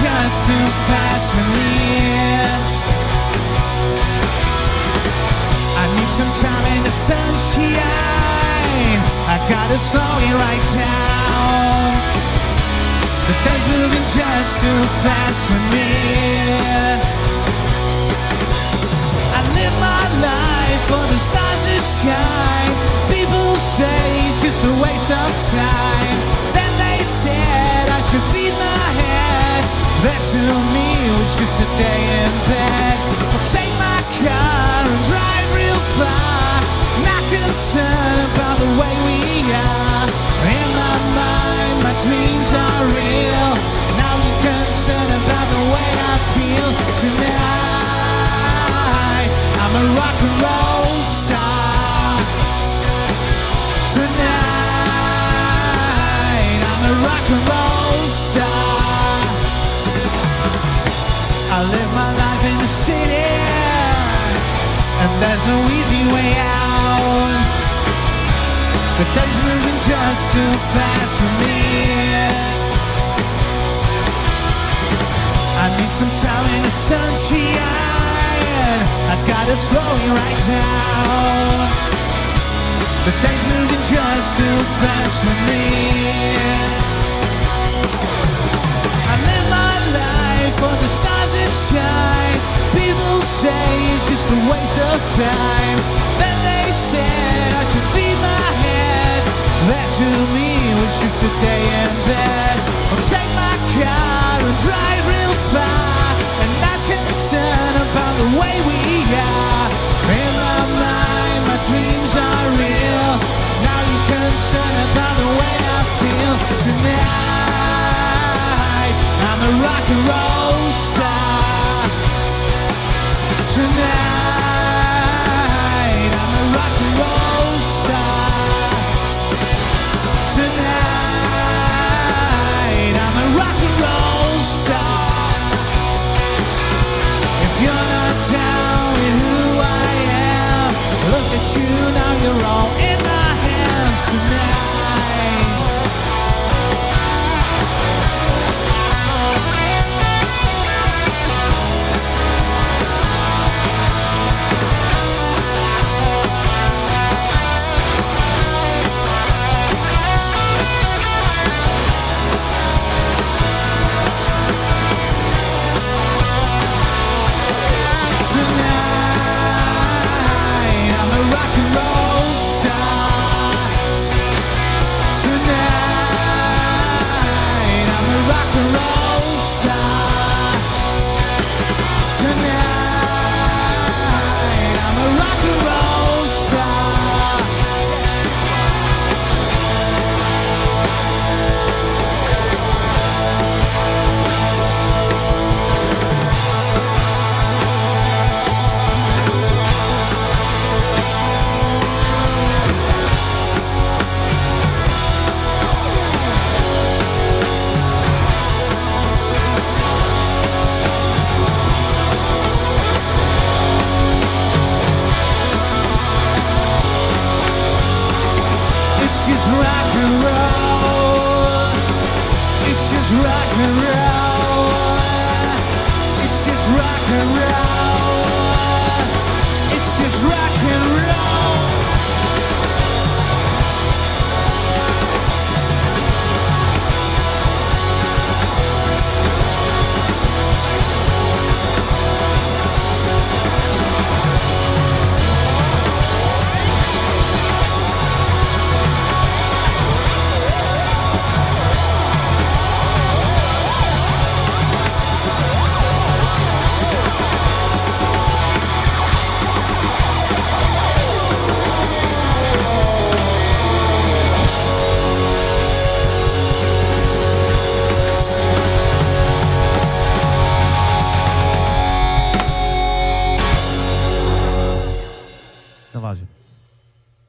just too fast for me. I need some time in the sunshine. I gotta slow it right down. The things moving just too fast for me. I live my life for the stars that shine. People say it's just a waste of time. Just a day in bed. I'll take my car and drive real far. Not concerned about the way we are. In my mind, my dreams are real. Concerned about the way I feel tonight. I'm a rock and roll live my life in the city, and there's no easy way out. The day's moving just too fast for me. I need some time in the sunshine. I gotta slow it right down. The day's moving just too fast for me. Time. Then they said I should feed my head. That to me was just a day in bed. I'll take my car and drive real far. And not concerned about the way we are. In my mind, my dreams are real. Now you're concerned about the way I feel tonight. I'm a rock and roll just rock and roll. It's just rock and roll. It's just rock and roll.